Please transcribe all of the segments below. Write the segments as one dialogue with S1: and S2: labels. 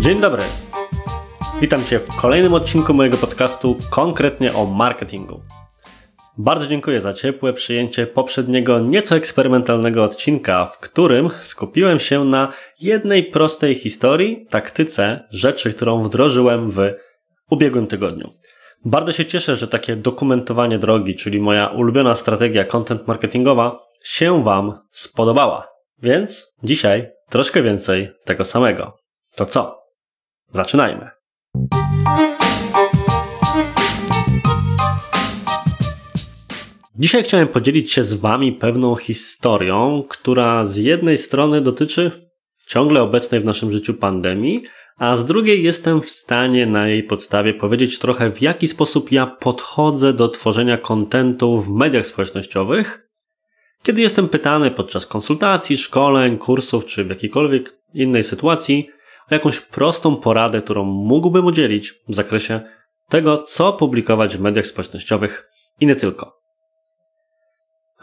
S1: Dzień dobry. Witam Cię w kolejnym odcinku mojego podcastu konkretnie o marketingu. Bardzo dziękuję za ciepłe przyjęcie poprzedniego nieco eksperymentalnego odcinka, w którym skupiłem się na jednej prostej historii, taktyce, rzeczy, którą wdrożyłem w ubiegłym tygodniu. Bardzo się cieszę, że takie dokumentowanie drogi, czyli moja ulubiona strategia content marketingowa, się Wam spodobała. Więc dzisiaj troszkę więcej tego samego. To co? Zaczynajmy. Dzisiaj chciałem podzielić się z Wami pewną historią, która z jednej strony dotyczy ciągle obecnej w naszym życiu pandemii, a z drugiej jestem w stanie na jej podstawie powiedzieć trochę w jaki sposób ja podchodzę do tworzenia kontentu w mediach społecznościowych, kiedy jestem pytany podczas konsultacji, szkoleń, kursów czy w jakiejkolwiek innej sytuacji o jakąś prostą poradę, którą mógłbym udzielić w zakresie tego, co publikować w mediach społecznościowych i nie tylko.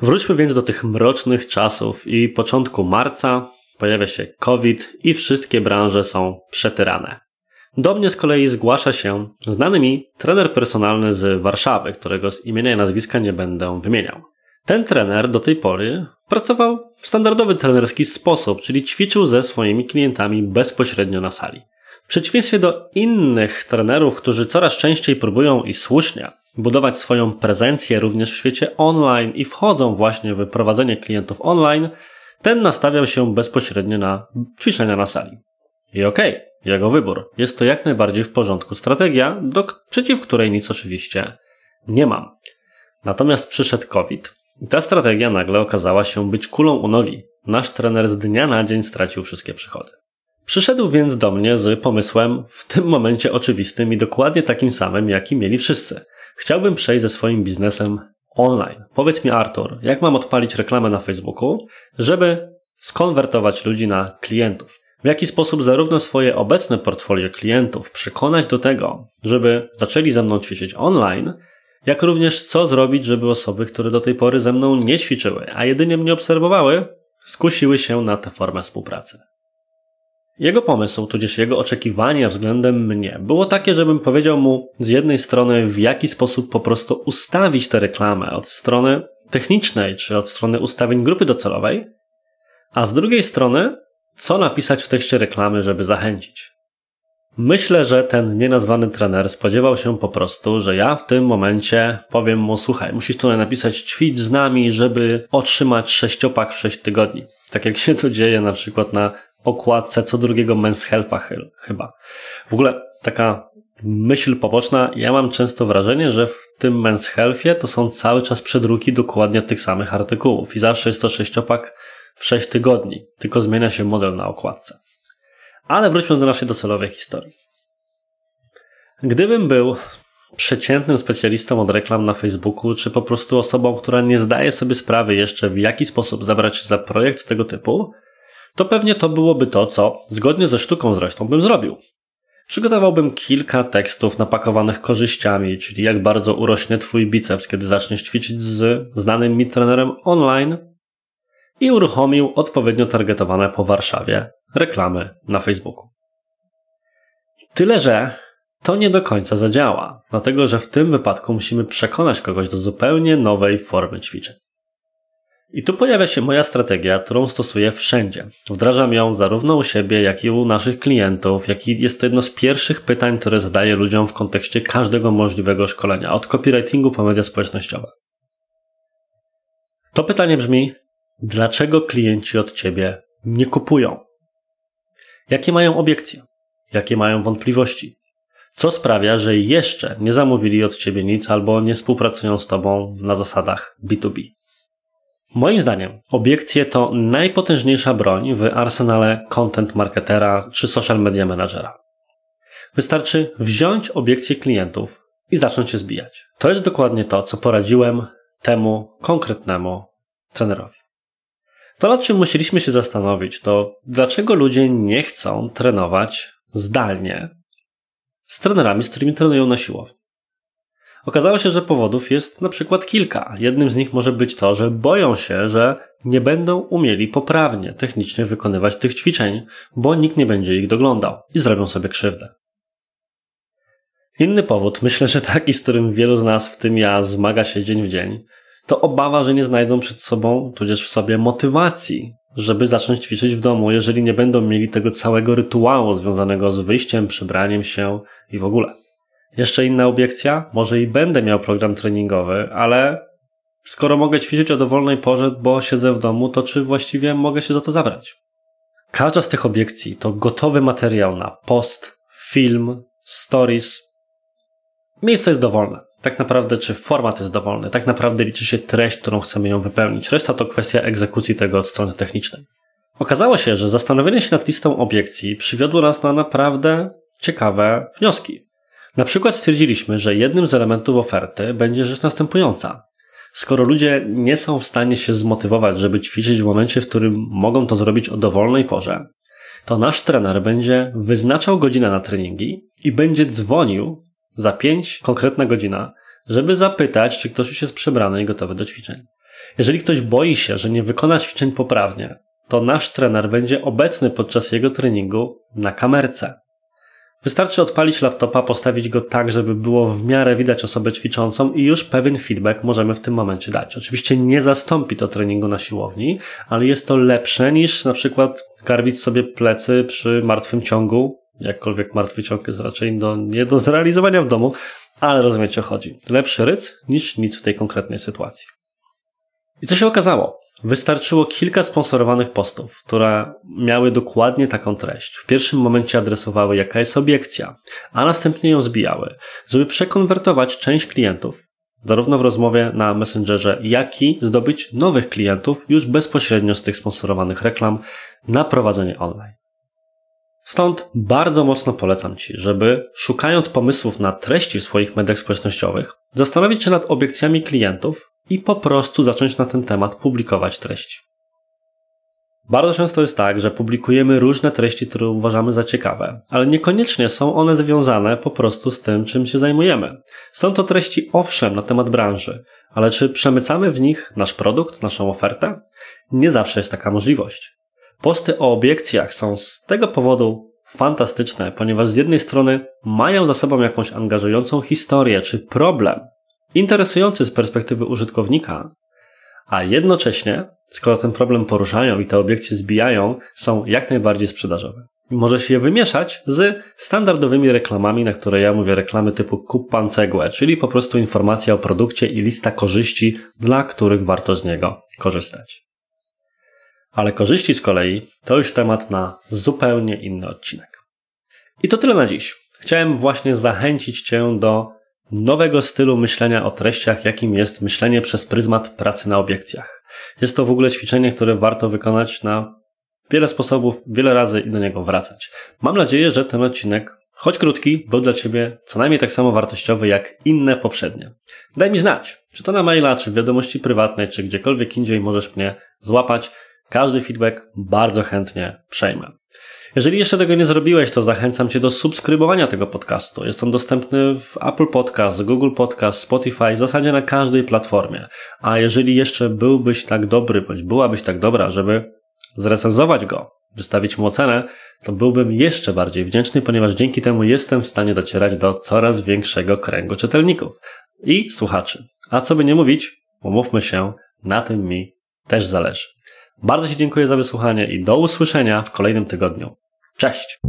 S1: Wróćmy więc do tych mrocznych czasów i początku marca pojawia się COVID i wszystkie branże są przetyrane. Do mnie z kolei zgłasza się znany mi trener personalny z Warszawy, którego z imienia i nazwiska nie będę wymieniał. Ten trener do tej pory pracował w standardowy trenerski sposób, czyli ćwiczył ze swoimi klientami bezpośrednio na sali. W przeciwieństwie do innych trenerów, którzy coraz częściej próbują i słusznie budować swoją prezencję również w świecie online i wchodzą właśnie w prowadzenie klientów online, ten nastawiał się bezpośrednio na ćwiczenia na sali. I okej, okay, jego wybór. Jest to jak najbardziej w porządku strategia, do, przeciw której nic oczywiście nie mam. Natomiast przyszedł COVID i ta strategia nagle okazała się być kulą u nogi. Nasz trener z dnia na dzień stracił wszystkie przychody. Przyszedł więc do mnie z pomysłem w tym momencie oczywistym i dokładnie takim samym, jaki mieli wszyscy. Chciałbym przejść ze swoim biznesem online. Powiedz mi, Artur, jak mam odpalić reklamę na Facebooku, żeby skonwertować ludzi na klientów? W jaki sposób zarówno swoje obecne portfolio klientów przekonać do tego, żeby zaczęli ze mną ćwiczyć online, jak również co zrobić, żeby osoby, które do tej pory ze mną nie ćwiczyły, a jedynie mnie obserwowały, skusiły się na tę formę współpracy. Jego pomysł, tudzież jego oczekiwania względem mnie było takie, żebym powiedział mu z jednej strony, w jaki sposób po prostu ustawić tę reklamę od strony technicznej, czy od strony ustawień grupy docelowej, a z drugiej strony, co napisać w tekście reklamy, żeby zachęcić. Myślę, że ten nienazwany trener spodziewał się po prostu, że ja w tym momencie powiem mu, słuchaj, musisz tutaj napisać ćwicz z nami, żeby otrzymać sześciopak w sześć tygodni. Tak jak się to dzieje na przykład na okładce co drugiego Men's chyba. W ogóle taka myśl poboczna, ja mam często wrażenie, że w tym Men's Healthie to są cały czas przedruki dokładnie tych samych artykułów i zawsze jest to sześciopak w sześć tygodni, tylko zmienia się model na okładce. Ale wróćmy do naszej docelowej historii. Gdybym był przeciętnym specjalistą od reklam na Facebooku, czy po prostu osobą, która nie zdaje sobie sprawy jeszcze, w jaki sposób zabrać się za projekt tego typu, to pewnie to byłoby to, co, zgodnie ze sztuką zresztą, bym zrobił. Przygotowałbym kilka tekstów napakowanych korzyściami, czyli jak bardzo urośnie Twój biceps, kiedy zaczniesz ćwiczyć z znanym mi trenerem online i uruchomił odpowiednio targetowane po Warszawie reklamy na Facebooku. Tyle, że to nie do końca zadziała, dlatego że w tym wypadku musimy przekonać kogoś do zupełnie nowej formy ćwiczeń. I tu pojawia się moja strategia, którą stosuję wszędzie. Wdrażam ją zarówno u siebie, jak i u naszych klientów, jak i jest to jedno z pierwszych pytań, które zadaję ludziom w kontekście każdego możliwego szkolenia, od copywritingu po media społecznościowe. To pytanie brzmi, dlaczego klienci od ciebie nie kupują? Jakie mają obiekcje? Jakie mają wątpliwości? Co sprawia, że jeszcze nie zamówili od ciebie nic albo nie współpracują z tobą na zasadach B2B? Moim zdaniem obiekcje to najpotężniejsza broń w arsenale content marketera czy social media managera. Wystarczy wziąć obiekcje klientów i zacząć się zbijać. To jest dokładnie to, co poradziłem temu konkretnemu trenerowi. To, nad czym musieliśmy się zastanowić, to dlaczego ludzie nie chcą trenować zdalnie z trenerami, z którymi trenują na siłowni. Okazało się, że powodów jest na przykład kilka. Jednym z nich może być to, że boją się, że nie będą umieli poprawnie technicznie wykonywać tych ćwiczeń, bo nikt nie będzie ich doglądał i zrobią sobie krzywdę. Inny powód, myślę, że taki, z którym wielu z nas, w tym ja, zmaga się dzień w dzień, to obawa, że nie znajdą przed sobą, tudzież w sobie motywacji, żeby zacząć ćwiczyć w domu, jeżeli nie będą mieli tego całego rytuału związanego z wyjściem, przybraniem się i w ogóle. Jeszcze inna obiekcja, może i będę miał program treningowy, ale skoro mogę ćwiczyć o dowolnej porze, bo siedzę w domu, to czy właściwie mogę się za to zabrać? Każda z tych obiekcji to gotowy materiał na post, film, stories. Miejsce jest dowolne. Tak naprawdę, czy format jest dowolny, tak naprawdę liczy się treść, którą chcemy ją wypełnić. Reszta to kwestia egzekucji tego od strony technicznej. Okazało się, że zastanowienie się nad listą obiekcji przywiodło nas na naprawdę ciekawe wnioski. Na przykład stwierdziliśmy, że jednym z elementów oferty będzie rzecz następująca. Skoro ludzie nie są w stanie się zmotywować, żeby ćwiczyć w momencie, w którym mogą to zrobić o dowolnej porze, to nasz trener będzie wyznaczał godzinę na treningi i będzie dzwonił za pięć konkretna godzina, żeby zapytać, czy ktoś już jest przebrany i gotowy do ćwiczeń. Jeżeli ktoś boi się, że nie wykona ćwiczeń poprawnie, to nasz trener będzie obecny podczas jego treningu na kamerce. Wystarczy odpalić laptopa, postawić go tak, żeby było w miarę widać osobę ćwiczącą i już pewien feedback możemy w tym momencie dać. Oczywiście nie zastąpi to treningu na siłowni, ale jest to lepsze niż na przykład garbić sobie plecy przy martwym ciągu. Jakkolwiek martwy ciąg jest raczej do, nie do zrealizowania w domu, ale rozumiecie o chodzi. Lepszy ryc niż nic w tej konkretnej sytuacji. I co się okazało? Wystarczyło kilka sponsorowanych postów, które miały dokładnie taką treść. W pierwszym momencie adresowały, jaka jest obiekcja, a następnie ją zbijały, żeby przekonwertować część klientów, zarówno w rozmowie na Messengerze, jak i zdobyć nowych klientów już bezpośrednio z tych sponsorowanych reklam na prowadzenie online. Stąd bardzo mocno polecam Ci, żeby szukając pomysłów na treści w swoich mediach społecznościowych, zastanowić się nad obiekcjami klientów i po prostu zacząć na ten temat publikować treści. Bardzo często jest tak, że publikujemy różne treści, które uważamy za ciekawe, ale niekoniecznie są one związane po prostu z tym, czym się zajmujemy. Są to treści owszem na temat branży, ale czy przemycamy w nich nasz produkt, naszą ofertę? Nie zawsze jest taka możliwość. Posty o obiekcjach są z tego powodu fantastyczne, ponieważ z jednej strony mają za sobą jakąś angażującą historię czy problem, interesujący z perspektywy użytkownika, a jednocześnie, skoro ten problem poruszają i te obiekcje zbijają, są jak najbardziej sprzedażowe. może się je wymieszać z standardowymi reklamami, na które ja mówię reklamy typu kup pan cegłę, czyli po prostu informacja o produkcie i lista korzyści, dla których warto z niego korzystać. Ale korzyści z kolei to już temat na zupełnie inny odcinek. I to tyle na dziś. Chciałem właśnie zachęcić Cię do nowego stylu myślenia o treściach, jakim jest myślenie przez pryzmat pracy na obiekcjach. Jest to w ogóle ćwiczenie, które warto wykonać na wiele sposobów, wiele razy i do niego wracać. Mam nadzieję, że ten odcinek, choć krótki, był dla Ciebie co najmniej tak samo wartościowy jak inne poprzednie. Daj mi znać, czy to na maila, czy w wiadomości prywatnej, czy gdziekolwiek indziej możesz mnie złapać. Każdy feedback bardzo chętnie przejmę. Jeżeli jeszcze tego nie zrobiłeś, to zachęcam Cię do subskrybowania tego podcastu. Jest on dostępny w Apple Podcast, Google Podcast, Spotify, w zasadzie na każdej platformie. A jeżeli jeszcze byłbyś tak dobry, bądź byłabyś tak dobra, żeby zrecenzować go, wystawić mu ocenę, to byłbym jeszcze bardziej wdzięczny, ponieważ dzięki temu jestem w stanie docierać do coraz większego kręgu czytelników i słuchaczy. A co by nie mówić, umówmy się, na tym mi też zależy. Bardzo Ci dziękuję za wysłuchanie i do usłyszenia w kolejnym tygodniu. Cześć!